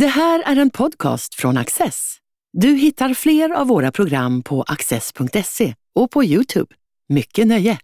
Det här är en podcast från Access. Du hittar fler av våra program på access.se och på Youtube. Mycket nöje!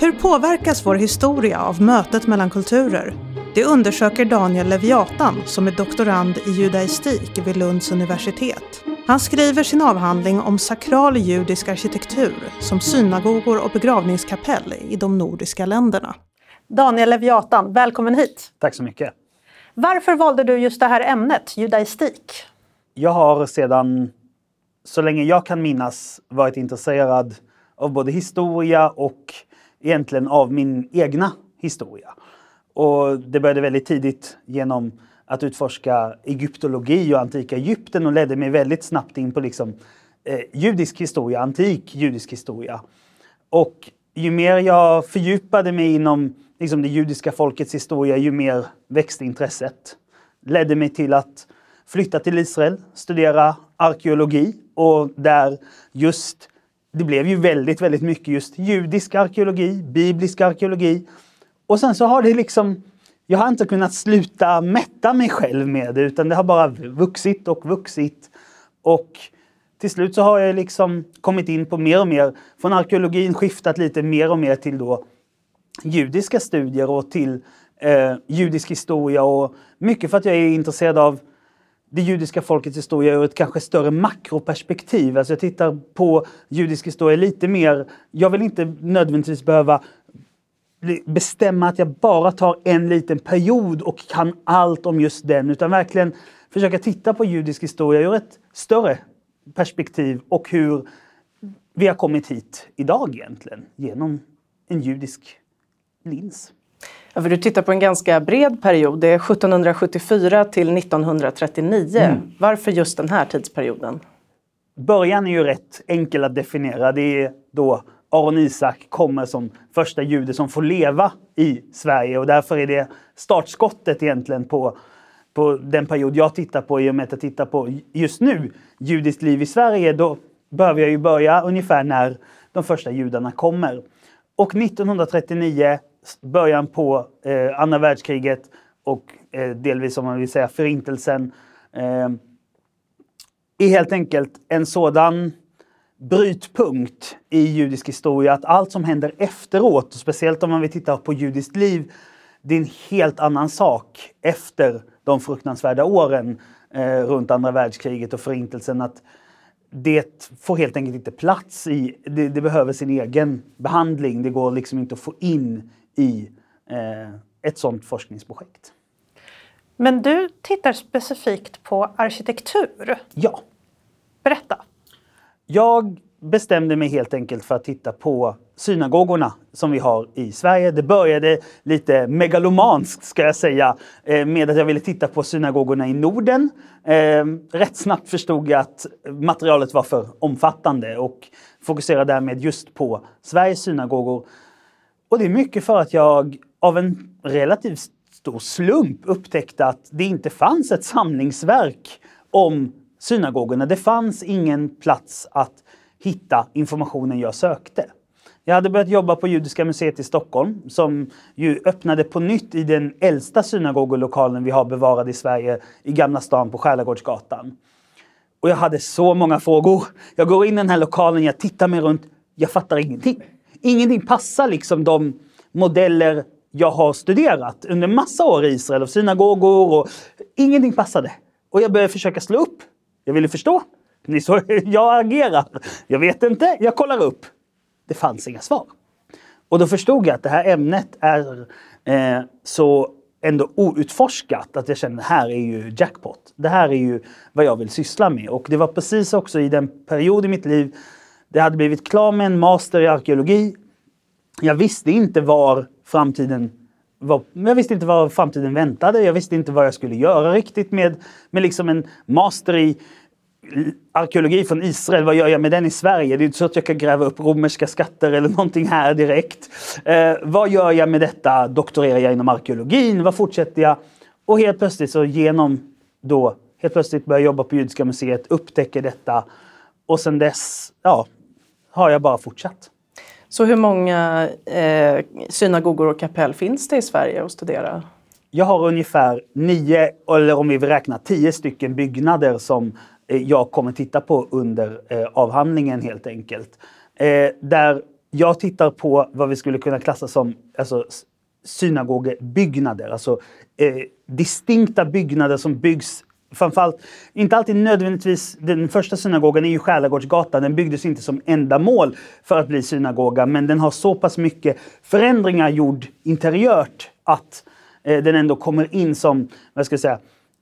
Hur påverkas vår historia av mötet mellan kulturer? Det undersöker Daniel Leviatan som är doktorand i judaistik vid Lunds universitet. Han skriver sin avhandling om sakral judisk arkitektur som synagogor och begravningskapell i de nordiska länderna. Daniel Leviatan, välkommen hit! Tack så mycket. Varför valde du just det här ämnet, judaistik? Jag har sedan så länge jag kan minnas varit intresserad av både historia och egentligen av min egna historia. Och det började väldigt tidigt genom att utforska egyptologi och antika Egypten och ledde mig väldigt snabbt in på liksom, eh, judisk historia, antik judisk historia. Och ju mer jag fördjupade mig inom liksom, det judiska folkets historia, ju mer växte intresset. Ledde mig till att flytta till Israel, studera arkeologi och där just det blev ju väldigt, väldigt mycket just judisk arkeologi, biblisk arkeologi. Och sen så har det liksom, jag har inte kunnat sluta mätta mig själv med det utan det har bara vuxit och vuxit. Och till slut så har jag liksom kommit in på mer och mer, från arkeologin skiftat lite mer och mer till då judiska studier och till eh, judisk historia och mycket för att jag är intresserad av det judiska folkets historia ur ett kanske större makroperspektiv. Alltså jag tittar på judisk historia lite mer, jag vill inte nödvändigtvis behöva bestämma att jag bara tar en liten period och kan allt om just den, utan verkligen försöka titta på judisk historia ur ett större perspektiv och hur vi har kommit hit idag egentligen, genom en judisk lins. Ja, för du tittar på en ganska bred period. Det är 1774 till 1939. Mm. Varför just den här tidsperioden? Början är ju rätt enkel att definiera. Det är då Aron Isak kommer som första jude som får leva i Sverige och därför är det startskottet egentligen på, på den period jag tittar på i och med att jag tittar på just nu judiskt liv i Sverige. Då behöver jag ju börja ungefär när de första judarna kommer. Och 1939 början på eh, andra världskriget och eh, delvis om man vill säga förintelsen eh, är helt enkelt en sådan brytpunkt i judisk historia att allt som händer efteråt, och speciellt om man vill titta på judiskt liv, det är en helt annan sak efter de fruktansvärda åren eh, runt andra världskriget och förintelsen. Att det får helt enkelt inte plats i, det, det, behöver sin egen behandling. Det går liksom inte att få in i eh, ett sådant forskningsprojekt. Men du tittar specifikt på arkitektur. Ja. Berätta. Jag bestämde mig helt enkelt för att titta på synagogorna som vi har i Sverige. Det började lite megalomanskt ska jag säga eh, med att jag ville titta på synagogorna i Norden. Ehm, rätt snabbt förstod jag att materialet var för omfattande och fokuserade därmed just på Sveriges synagogor. Och det är mycket för att jag av en relativt stor slump upptäckte att det inte fanns ett samlingsverk om synagogorna. Det fanns ingen plats att hitta informationen jag sökte. Jag hade börjat jobba på Judiska museet i Stockholm som ju öppnade på nytt i den äldsta synagogolokalen vi har bevarad i Sverige i Gamla stan på Skärlagårdsgatan. Och jag hade så många frågor. Jag går in i den här lokalen, jag tittar mig runt, jag fattar ingenting. Ingenting passar liksom de modeller jag har studerat under massa år i Israel av synagogor och ingenting passade. Och jag började försöka slå upp. Jag ville förstå. Ni så jag agerar. Jag vet inte, jag kollar upp. Det fanns inga svar. Och då förstod jag att det här ämnet är eh, så ändå outforskat att jag kände det här är ju jackpot. Det här är ju vad jag vill syssla med. Och det var precis också i den period i mitt liv det hade blivit klar med en master i arkeologi. Jag visste inte var framtiden jag visste inte vad framtiden väntade. Jag visste inte vad jag skulle göra riktigt med, med liksom en master i arkeologi från Israel, vad gör jag med den i Sverige? Det är inte så att jag kan gräva upp romerska skatter eller någonting här direkt. Eh, vad gör jag med detta? Doktorerar jag inom arkeologin? Vad fortsätter jag? Och helt plötsligt så genom då, helt plötsligt börjar jag jobba på Judiska museet, upptäcker detta och sen dess, ja, har jag bara fortsatt. Så hur många eh, synagogor och kapell finns det i Sverige att studera? Jag har ungefär nio, eller om vi vill räkna tio stycken byggnader som eh, jag kommer titta på under eh, avhandlingen helt enkelt. Eh, där jag tittar på vad vi skulle kunna klassa som alltså, synagogebyggnader, alltså eh, distinkta byggnader som byggs framförallt, inte alltid nödvändigtvis, den första synagogan är ju Själagårdsgatan. den byggdes inte som ändamål för att bli synagoga, men den har så pass mycket förändringar gjord interiört att eh, den ändå kommer in som, vad ska jag säga,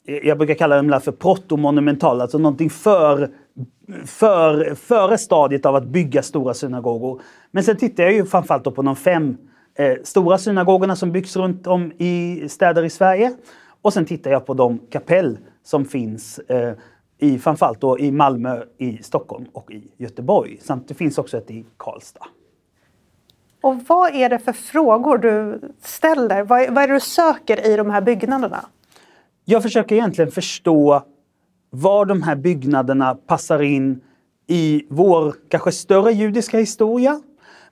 eh, jag brukar kalla den för protomonumental, alltså någonting för, för, före stadiet av att bygga stora synagogor. Men sen tittar jag ju framförallt på de fem eh, stora synagogorna som byggs runt om i städer i Sverige. Och sen tittar jag på de kapell som finns eh, i framförallt då i Malmö, i Stockholm och i Göteborg. Samt det finns också ett i Karlstad. Och vad är det för frågor du ställer? Vad, vad är det du söker i de här byggnaderna? Jag försöker egentligen förstå var de här byggnaderna passar in i vår kanske större judiska historia.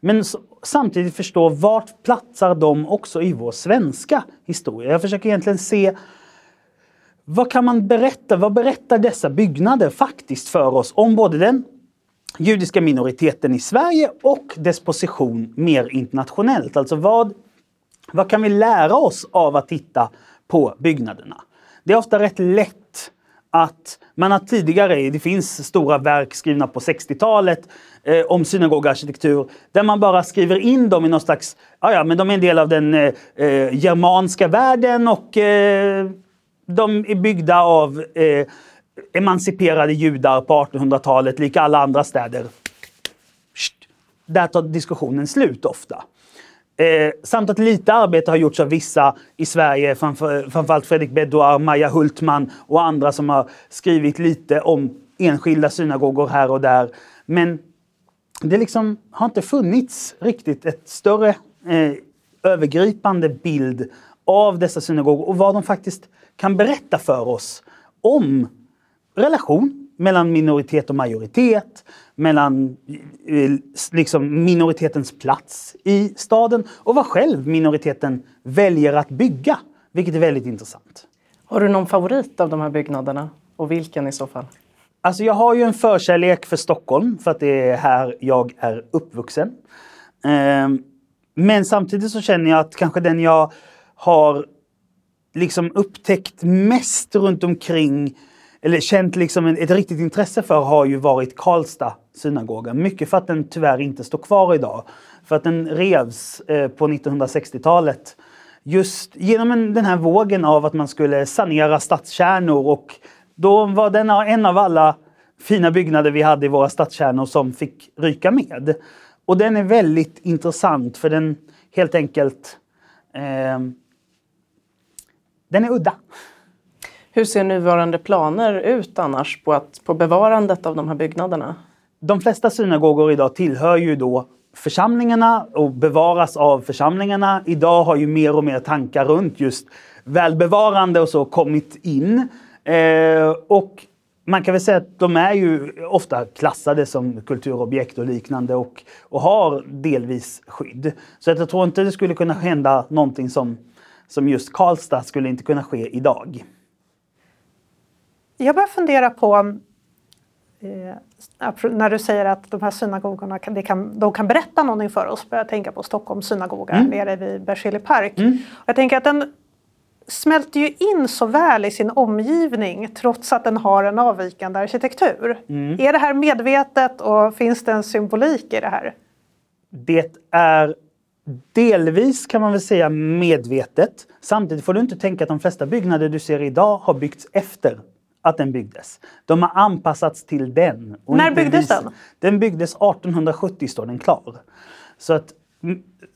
Men samtidigt förstå vart platsar de också i vår svenska historia. Jag försöker egentligen se vad kan man berätta? Vad berättar dessa byggnader faktiskt för oss om både den judiska minoriteten i Sverige och dess position mer internationellt? Alltså vad, vad kan vi lära oss av att titta på byggnaderna? Det är ofta rätt lätt att man har tidigare, det finns stora verk skrivna på 60-talet eh, om synagogarkitektur, där man bara skriver in dem i någon slags, ja ja men de är en del av den eh, eh germanska världen och eh, de är byggda av eh, emanciperade judar på 1800-talet, lika alla andra städer. Där tar diskussionen slut ofta. Eh, samt att lite arbete har gjorts av vissa i Sverige, framför, framförallt Fredrik Bedouar, Maja Hultman och andra som har skrivit lite om enskilda synagogor här och där. Men det liksom har inte funnits riktigt ett större eh, övergripande bild av dessa synagogor och vad de faktiskt kan berätta för oss om relation mellan minoritet och majoritet, mellan eh, liksom, minoritetens plats i staden och vad själv minoriteten väljer att bygga, vilket är väldigt intressant. Har du någon favorit av de här byggnaderna och vilken i så fall? Alltså jag har ju en förkärlek för Stockholm för att det är här jag är uppvuxen. Ehm, men samtidigt så känner jag att kanske den jag har liksom upptäckt mest runt omkring eller känt liksom ett riktigt intresse för har ju varit Karlstad synagoga. Mycket för att den tyvärr inte står kvar idag. För att den revs eh, på 1960-talet. Just genom den här vågen av att man skulle sanera stadskärnor och då var den en av alla fina byggnader vi hade i våra stadskärnor som fick ryka med. Och den är väldigt intressant för den helt enkelt eh, den är udda. Hur ser nuvarande planer ut annars på, att, på bevarandet av de här byggnaderna? De flesta synagogor idag tillhör ju då församlingarna och bevaras av församlingarna. Idag har ju mer och mer tankar runt just välbevarande och så kommit in. Eh, och man kan väl säga att de är ju ofta klassade som kulturobjekt och liknande och, och har delvis skydd. Så jag tror inte det skulle kunna hända någonting som som just Karlstad skulle inte kunna ske idag. Jag börjar fundera på eh, när du säger att de här synagogorna kan, kan, de kan berätta någonting för oss. Börjar jag tänka på Stockholms synagoga mm. nere vid Berzelii park. Mm. Jag tänker att den smälter ju in så väl i sin omgivning trots att den har en avvikande arkitektur. Mm. Är det här medvetet och finns det en symbolik i det här? Det är Delvis kan man väl säga medvetet. Samtidigt får du inte tänka att de flesta byggnader du ser idag har byggts efter att den byggdes. De har anpassats till den. När byggdes den? Den byggdes 1870 står den klar. Så att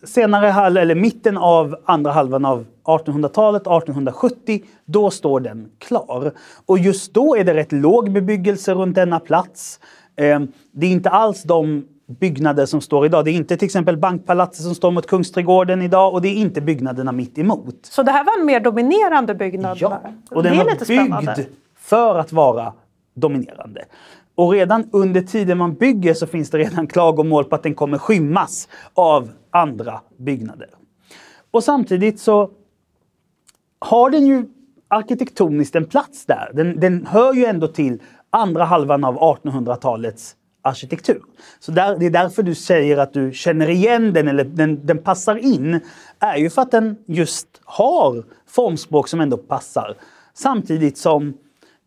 senare halv, eller mitten av andra halvan av 1800-talet, 1870, då står den klar. Och just då är det rätt låg bebyggelse runt denna plats. Eh, det är inte alls de byggnader som står idag. Det är inte till exempel Bankpalatset som står mot Kungsträdgården idag och det är inte byggnaderna mitt emot. Så det här var en mer dominerande byggnad? Ja, och den det är var lite spännande. byggd för att vara dominerande. Och redan under tiden man bygger så finns det redan klagomål på att den kommer skymmas av andra byggnader. Och samtidigt så har den ju arkitektoniskt en plats där. Den, den hör ju ändå till andra halvan av 1800-talets arkitektur. Så där, det är därför du säger att du känner igen den eller den, den passar in. är ju för att den just har formspråk som ändå passar. Samtidigt som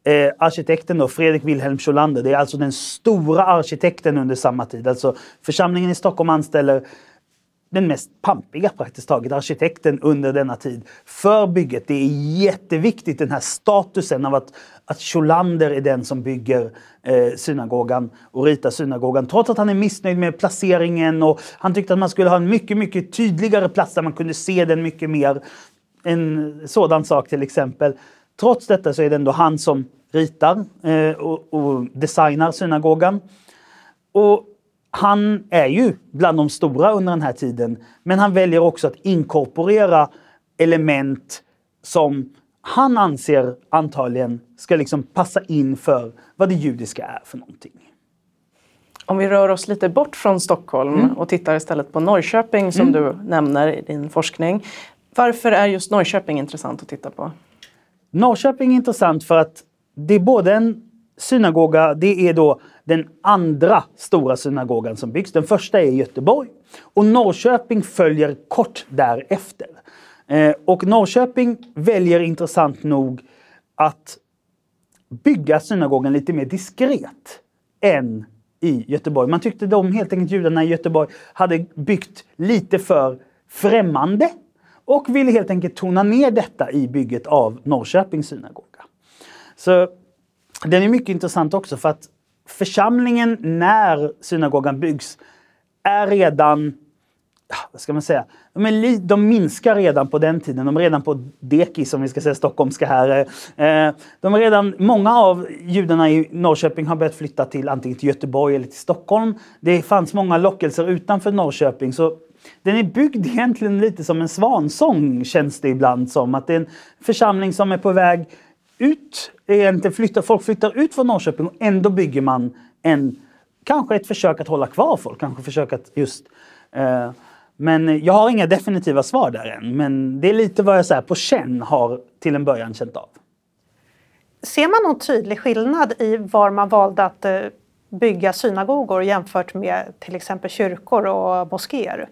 eh, arkitekten då, Fredrik Wilhelm Scholander, det är alltså den stora arkitekten under samma tid. Alltså församlingen i Stockholm anställer den mest pampiga praktiskt taget arkitekten under denna tid för bygget. Det är jätteviktigt den här statusen av att, att Scholander är den som bygger eh, synagogan och ritar synagogan. Trots att han är missnöjd med placeringen och han tyckte att man skulle ha en mycket, mycket tydligare plats där man kunde se den mycket mer. En sådan sak till exempel. Trots detta så är det ändå han som ritar eh, och, och designar synagogan. Och han är ju bland de stora under den här tiden, men han väljer också att inkorporera element som han anser antagligen ska liksom passa in för vad det judiska är för någonting. Om vi rör oss lite bort från Stockholm mm. och tittar istället på Norrköping som mm. du nämner i din forskning. Varför är just Norrköping intressant att titta på? Norrköping är intressant för att det är både en synagoga, det är då den andra stora synagogan som byggs. Den första är i Göteborg och Norrköping följer kort därefter. Eh, och Norrköping väljer intressant nog att bygga synagogan lite mer diskret än i Göteborg. Man tyckte de helt enkelt judarna i Göteborg hade byggt lite för främmande och ville helt enkelt tona ner detta i bygget av Norrköpings synagoga. Så den är mycket intressant också för att församlingen när synagogan byggs är redan, vad ska man säga, de, är de minskar redan på den tiden. De är redan på dekis, som vi ska säga stockholmska här. Eh, de är redan, många av judarna i Norrköping har börjat flytta till antingen till Göteborg eller till Stockholm. Det fanns många lockelser utanför Norrköping så den är byggd egentligen lite som en svansång känns det ibland som. Att det är en församling som är på väg ut, egentligen flyttar, folk flyttar ut från Norrköping och ändå bygger man en, kanske ett försök att hålla kvar folk, kanske försök att just eh, men jag har inga definitiva svar där än. Men det är lite vad jag så här, på känn har till en början känt av. Ser man någon tydlig skillnad i var man valde att eh, bygga synagogor jämfört med till exempel kyrkor och moskéer?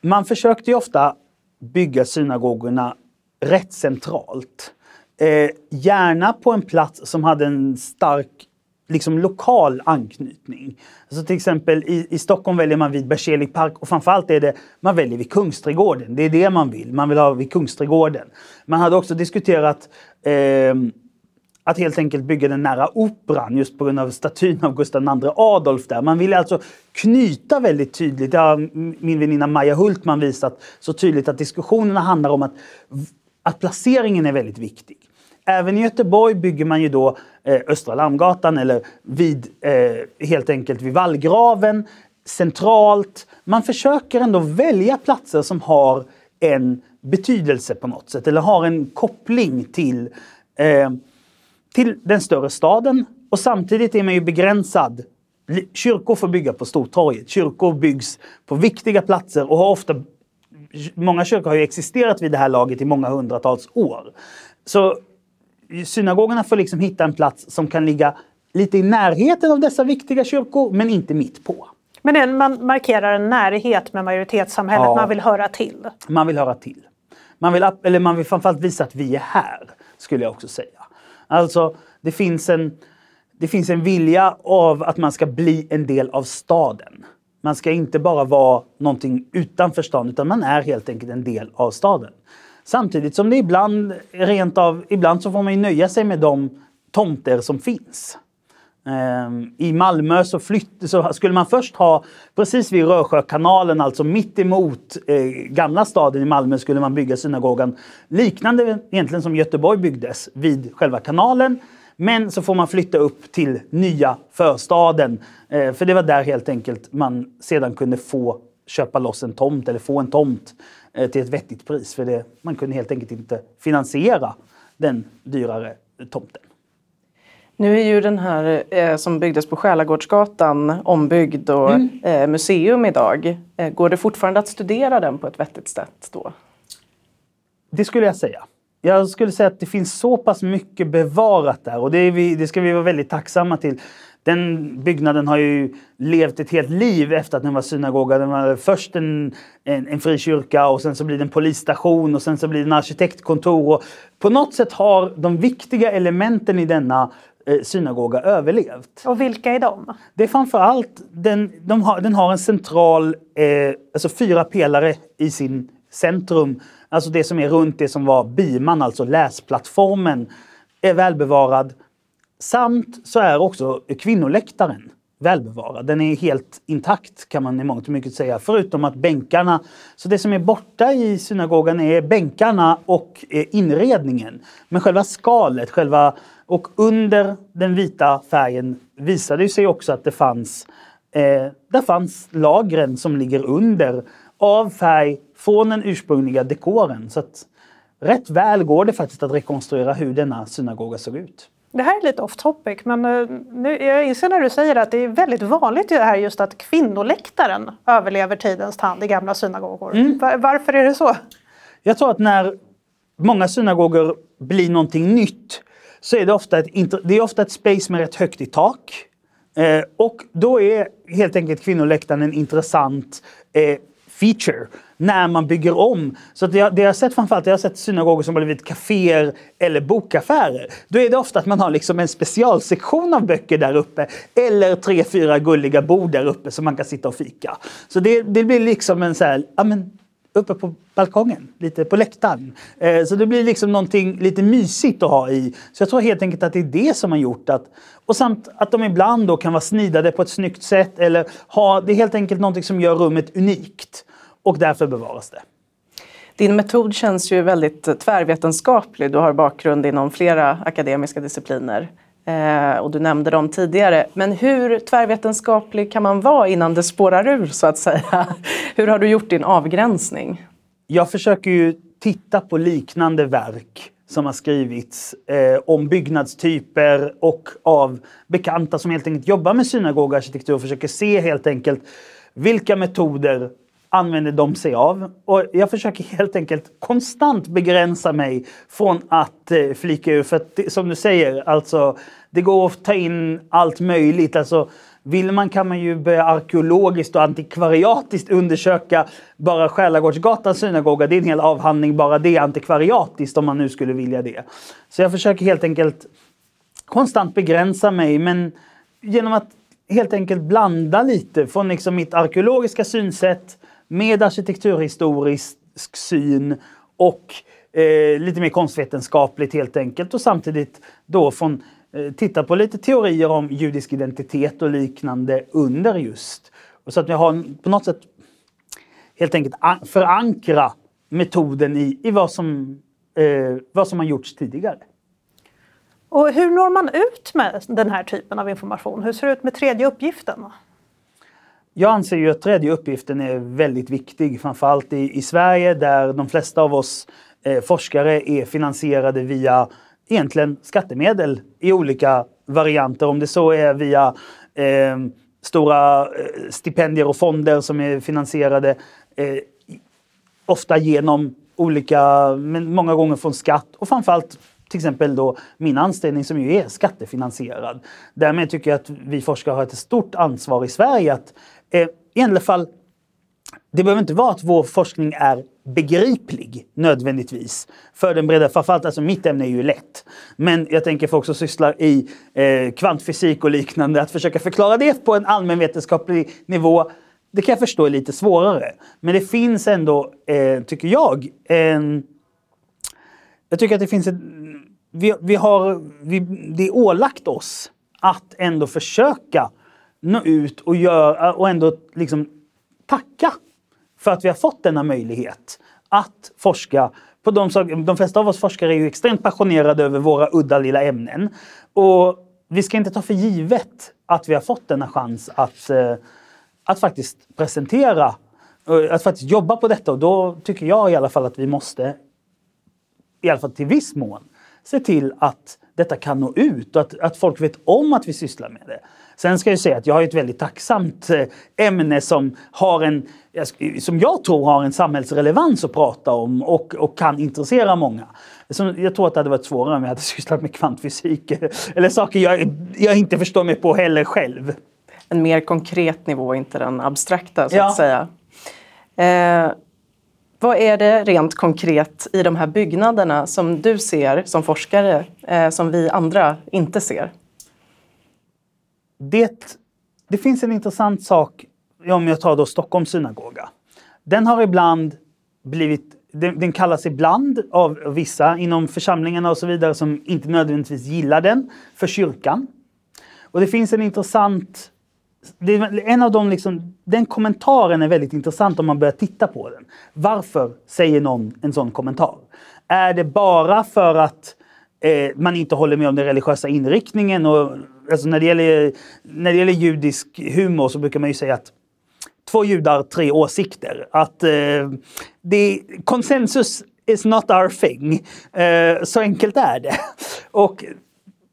Man försökte ju ofta bygga synagogorna rätt centralt. Eh, gärna på en plats som hade en stark liksom lokal anknytning. Alltså till exempel i, i Stockholm väljer man vid Berzelii park och framförallt är det man väljer vid Kungsträdgården. Det är det man vill. Man vill ha vid Kungsträdgården. Man hade också diskuterat eh, att helt enkelt bygga den nära Operan just på grund av statyn av Gustav II Adolf där. Man ville alltså knyta väldigt tydligt, det har min väninna Maja Hultman visat så tydligt att diskussionerna handlar om att, att placeringen är väldigt viktig. Även i Göteborg bygger man ju då eh, Östra Lammgatan eller vid, eh, helt enkelt vid vallgraven, centralt. Man försöker ändå välja platser som har en betydelse på något sätt eller har en koppling till, eh, till den större staden. Och samtidigt är man ju begränsad. Kyrkor får bygga på Stortorget. Kyrkor byggs på viktiga platser och har ofta Många kyrkor har ju existerat vid det här laget i många hundratals år. Så synagogorna får liksom hitta en plats som kan ligga lite i närheten av dessa viktiga kyrkor, men inte mitt på. Men en, man markerar en närhet med majoritetssamhället, ja, man vill höra till? Man vill höra till. Man vill, eller man vill framförallt visa att vi är här, skulle jag också säga. Alltså, det finns en, det finns en vilja av att man ska bli en del av staden. Man ska inte bara vara någonting utanför staden, utan man är helt enkelt en del av staden. Samtidigt som det ibland rent av, ibland så får man ju nöja sig med de tomter som finns. Ehm, I Malmö så, flytt, så skulle man först ha, precis vid Rörsjökanalen, alltså mitt emot eh, gamla staden i Malmö, skulle man bygga synagogan. Liknande egentligen som Göteborg byggdes, vid själva kanalen. Men så får man flytta upp till nya förstaden. Eh, för det var där helt enkelt man sedan kunde få köpa loss en tomt eller få en tomt till ett vettigt pris. För det, man kunde helt enkelt inte finansiera den dyrare tomten. Nu är ju den här eh, som byggdes på Själagårdsgatan ombyggd och Mm. eh, museum idag. Eh, går det fortfarande att studera den på ett vettigt sätt då? Det skulle jag säga. Jag skulle säga att det finns så pass mycket bevarat där och det, vi, det ska vi vara väldigt tacksamma till. Den byggnaden har ju levt ett helt liv efter att den var synagoga. Den var först en, en, en frikyrka och sen så blir det en polisstation och sen så blir det en arkitektkontor. Och på något sätt har de viktiga elementen i denna eh, synagoga överlevt. Och vilka är de? Det är framförallt, den, de har, den har en central, eh, alltså fyra pelare i sin centrum. Alltså det som är runt det som var biman, alltså läsplattformen, är välbevarad. Samt så är också kvinnoläktaren välbevarad. Den är helt intakt kan man i mångt och mycket säga. Förutom att bänkarna, så det som är borta i synagogan är bänkarna och eh, inredningen. Men själva skalet, själva, och under den vita färgen visade det sig också att det fanns, eh, där fanns lagren som ligger under av färg från den ursprungliga dekoren. Så att rätt väl går det faktiskt att rekonstruera hur denna synagoga såg ut. Det här är lite off topic, men eh, nu, jag inser när du säger att det är väldigt vanligt det här just att kvinnoläktaren överlever tidens tand i gamla synagogor. Va- Varför är det så? Jag tror att när många synagogor blir någonting nytt så är det ofta ett, det är ofta ett space med rätt högt i tak. Eh, och då är helt enkelt kvinnoläktaren en intressant eh, feature när man bygger om. Så att det, det jag har sett framförallt, jag har sett synagogor som har blivit kaféer eller bokaffärer. Då är det ofta att man har liksom en specialsektion av böcker där uppe. Eller tre, fyra gulliga bord där uppe som man kan sitta och fika. Så det, det blir liksom en så här, ja men uppe på balkongen, lite på läktaren. Eh, så det blir liksom någonting lite mysigt att ha i. Så jag tror helt enkelt att det är det som har gjort att... Och samt att de ibland då kan vara snidade på ett snyggt sätt eller ha... Det är helt enkelt någonting som gör rummet unikt. Och därför bevaras det. Din metod känns ju väldigt tvärvetenskaplig. Du har bakgrund inom flera akademiska discipliner. Eh, och du nämnde dem tidigare. Men hur tvärvetenskaplig kan man vara innan det spårar ur så att säga? Hur har du gjort din avgränsning? Jag försöker ju titta på liknande verk som har skrivits eh, om byggnadstyper och av bekanta som helt enkelt jobbar med synagogarkitektur och försöker se helt enkelt vilka metoder använder de sig av. Och jag försöker helt enkelt konstant begränsa mig från att eh, flika ur. För att det, som du säger, alltså, det går att ta in allt möjligt. Alltså, vill man kan man ju börja arkeologiskt och antikvariatiskt undersöka bara Själagårdsgatans synagoga. Det är en hel avhandling bara det antikvariatiskt om man nu skulle vilja det. Så jag försöker helt enkelt konstant begränsa mig men genom att helt enkelt blanda lite från liksom mitt arkeologiska synsätt med arkitekturhistorisk syn och eh, lite mer konstvetenskapligt helt enkelt och samtidigt då från eh, titta på lite teorier om judisk identitet och liknande under just. Och så att vi har på något sätt helt enkelt förankra metoden i, i vad, som, eh, vad som har gjorts tidigare. Och hur når man ut med den här typen av information? Hur ser det ut med tredje uppgiften? Jag anser ju att tredje uppgiften är väldigt viktig, framförallt i, i Sverige där de flesta av oss eh, forskare är finansierade via egentligen skattemedel i olika varianter. Om det så är via eh, stora eh, stipendier och fonder som är finansierade eh, ofta genom olika, men många gånger från skatt och framförallt till exempel då min anställning som ju är skattefinansierad. Därmed tycker jag att vi forskare har ett stort ansvar i Sverige att eh, i alla fall det behöver inte vara att vår forskning är begriplig nödvändigtvis för den breda, framförallt alltså mitt ämne är ju lätt. Men jag tänker folk som sysslar i eh, kvantfysik och liknande, att försöka förklara det på en allmänvetenskaplig nivå, det kan jag förstå är lite svårare. Men det finns ändå, eh, tycker jag, en... Jag tycker att det finns ett... Vi, vi har, vi, det är ålagt oss att ändå försöka nå ut och, göra, och ändå liksom tacka för att vi har fått denna möjlighet att forska på de, de flesta av oss forskare är ju extremt passionerade över våra udda lilla ämnen. Och vi ska inte ta för givet att vi har fått denna chans att, eh, att faktiskt presentera, eh, att faktiskt jobba på detta. Och då tycker jag i alla fall att vi måste, i alla fall till viss mån, se till att detta kan nå ut och att, att folk vet om att vi sysslar med det. Sen ska jag säga att jag har ett väldigt tacksamt eh, ämne som har en, som jag tror har en samhällsrelevans att prata om och, och kan intressera många. Jag tror att det hade varit svårare om jag hade sysslat med kvantfysik eller saker jag, jag inte förstår mig på heller själv. En mer konkret nivå, inte den abstrakta så ja. att säga. Eh, vad är det rent konkret i de här byggnaderna som du ser som forskare eh, som vi andra inte ser? Det, det finns en intressant sak om jag tar då Stockholms synagoga. Den har ibland blivit den, den, kallas ibland av vissa inom församlingarna och så vidare som inte nödvändigtvis gillar den för kyrkan. Och det finns en intressant det en av de liksom, den kommentaren är väldigt intressant om man börjar titta på den. Varför säger någon en sån kommentar? Är det bara för att eh, man inte håller med om den religiösa inriktningen? Och, alltså när, det gäller, när det gäller judisk humor så brukar man ju säga att två judar, tre åsikter. Att eh, det, konsensus is not our thing. Eh, så enkelt är det. Och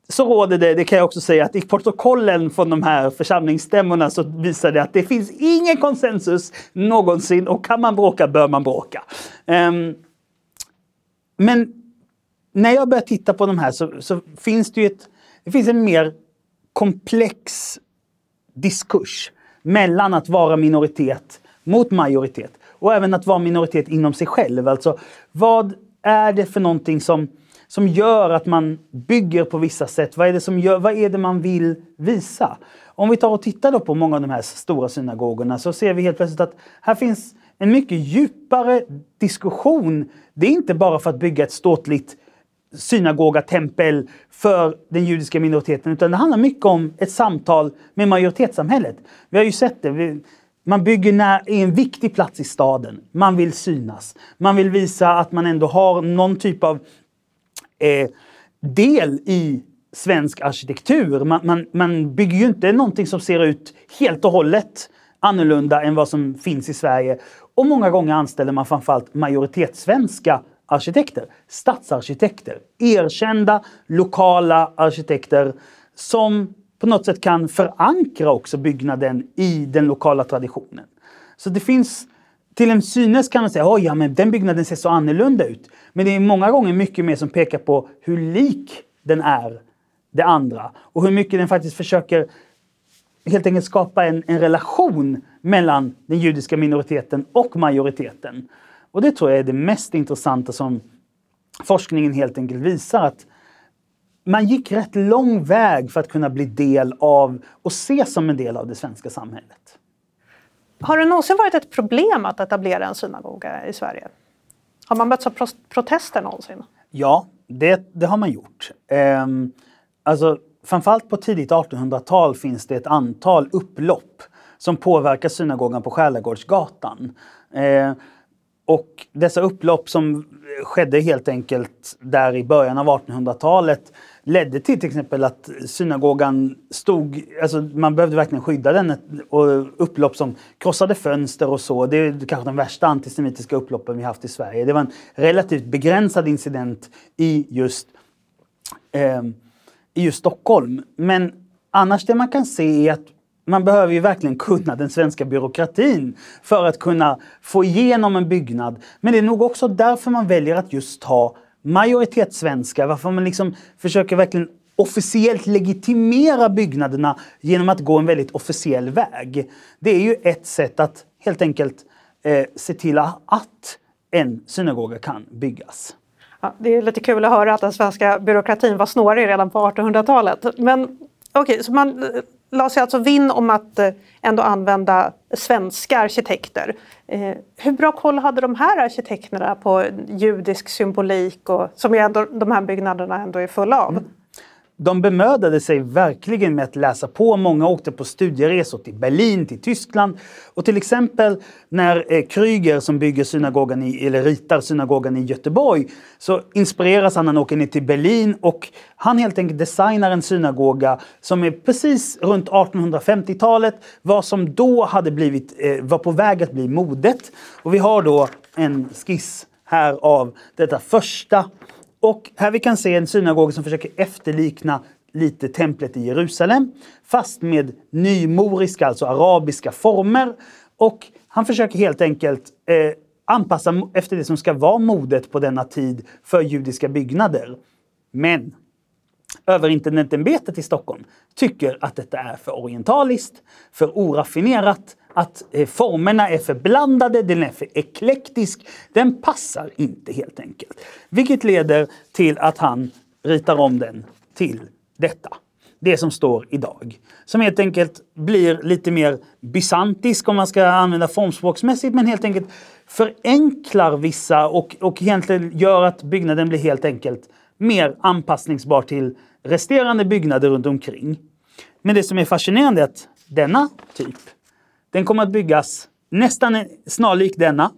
så råder det, det kan jag också säga, att i protokollen från de här församlingsstämmorna så visar det att det finns ingen konsensus någonsin och kan man bråka bör man bråka. Eh, men när jag börjar titta på de här så, så, finns det ju ett, det finns en mer komplex diskurs mellan att vara minoritet mot majoritet och även att vara minoritet inom sig själv. Alltså vad är det för någonting som som gör att man bygger på vissa sätt? Vad är det, som gör, vad är det man vill visa? Om vi tar och tittar då på många av de här stora synagogorna så ser vi helt plötsligt att här finns en mycket djupare diskussion. Det är inte bara för att bygga ett ståtligt synagogatempel för den judiska minoriteten utan det handlar mycket om ett samtal med majoritetssamhället. Vi har ju sett det. Man bygger när, i en viktig plats i staden. Man vill synas. Man vill visa att man ändå har någon typ av eh, del i svensk arkitektur. Man, man, man bygger ju inte någonting som ser ut helt och hållet annorlunda än vad som finns i Sverige. Och många gånger anställer man framförallt majoritetssvenska arkitekter, stadsarkitekter, erkända lokala arkitekter som på något sätt kan förankra också byggnaden i den lokala traditionen. Så det finns till en synes kan man säga att ja, den byggnaden ser så annorlunda ut. Men det är många gånger mycket mer som pekar på hur lik den är det andra och hur mycket den faktiskt försöker helt enkelt skapa en, en relation mellan den judiska minoriteten och majoriteten. Och det tror jag är det mest intressanta som forskningen helt enkelt visar att man gick rätt lång väg för att kunna bli del av och ses som en del av det svenska samhället. Har det någonsin varit ett problem att etablera en synagoga i Sverige? Har man mötts av protester någonsin? Ja, det, det har man gjort. Ehm, alltså, framförallt på tidigt 1800-tal finns det ett antal upplopp som påverkar synagogan på Skärlagårdsgatan. Ehm, och dessa upplopp som skedde helt enkelt där i början av 1800-talet ledde till till exempel att synagogan stod, alltså man behövde verkligen skydda den och upplopp som krossade fönster och så. Det är kanske den värsta antisemitiska upploppen vi haft i Sverige. Det var en relativt begränsad incident i just, eh, i just Stockholm. Men annars det man kan se är att man behöver ju verkligen kunna den svenska byråkratin för att kunna få igenom en byggnad. Men det är nog också därför man väljer att just ta majoritetssvenska, varför man liksom försöker verkligen officiellt legitimera byggnaderna genom att gå en väldigt officiell väg. Det är ju ett sätt att helt enkelt eh, se till att en synagoga kan byggas. Ja, det är lite kul att höra att den svenska byråkratin var snårig redan på 1800-talet. Men okej, okay, så man la sig alltså vinn om att eh, ändå använda svenska arkitekter. Eh, hur bra koll hade de här arkitekterna på judisk symbolik och, som ju ändå, de här byggnaderna ändå är fulla av? Mm de bemödade sig verkligen med att läsa på. Många åkte på studieresor till Berlin, till Tyskland. Och till exempel när eh, Kryger som bygger synagogan i, eller ritar synagogan i Göteborg så inspireras han när han åker ner till Berlin och han helt enkelt designar en synagoga som är precis runt 1850-talet, vad som då hade blivit, eh, var på väg att bli modet. Och vi har då en skiss här av detta första och här vi kan se en synagoga som försöker efterlikna lite templet i Jerusalem, fast med nymoriska, alltså arabiska former. Och han försöker helt enkelt eh, anpassa efter det som ska vara modet på denna tid för judiska byggnader. Men Överintendentämbetet i Stockholm tycker att detta är för orientaliskt, för oraffinerat, att eh, formerna är för blandade, den är för eklektisk. Den passar inte helt enkelt. Vilket leder till att han ritar om den till detta. Det som står idag. Som helt enkelt blir lite mer bysantisk om man ska använda formspråksmässigt, men helt enkelt förenklar vissa och, och egentligen gör att byggnaden blir helt enkelt mer anpassningsbar till resterande byggnader runt omkring. Men det som är fascinerande är att denna typ, den kommer att byggas nästan snarlik denna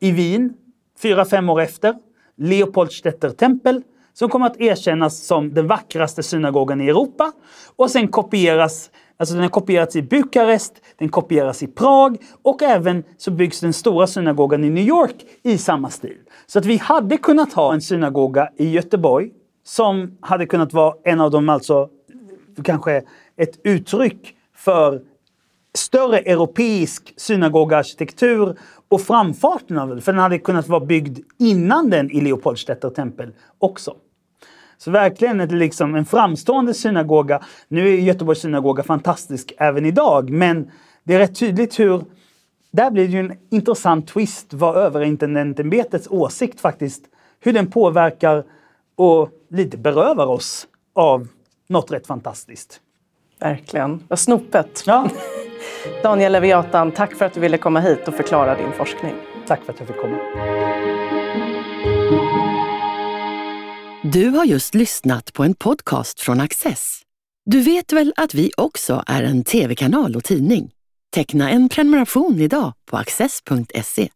i Wien, fyra, fem år efter. Leopoldstädter tempel, som kommer att erkännas som den vackraste synagogan i Europa. Och sen kopieras Alltså den har kopierats i Bukarest, den kopieras i Prag och även så byggs den stora synagogan i New York i samma stil. Så att vi hade kunnat ha en synagoga i Göteborg som hade kunnat vara en av de, alltså kanske ett uttryck för större europeisk synagogarkitektur och framfarten av den, för den hade kunnat vara byggd innan den i Leopoldstätter tempel också. Så verkligen ett, liksom en framstående synagoga. Nu är Göteborgs synagoga fantastisk även idag, men det är rätt tydligt hur där blir det ju en intressant twist vad överintendentämbetets åsikt faktiskt, hur den påverkar och lite berövar oss av något rätt fantastiskt. Verkligen. Vad snopet. Ja. Daniel Leviatan, tack för att du ville komma hit och förklara din forskning. Tack för att jag fick komma. Du har just lyssnat på en podcast från Access. Du vet väl att vi också är en tv-kanal och tidning? Teckna en prenumeration idag på access.se.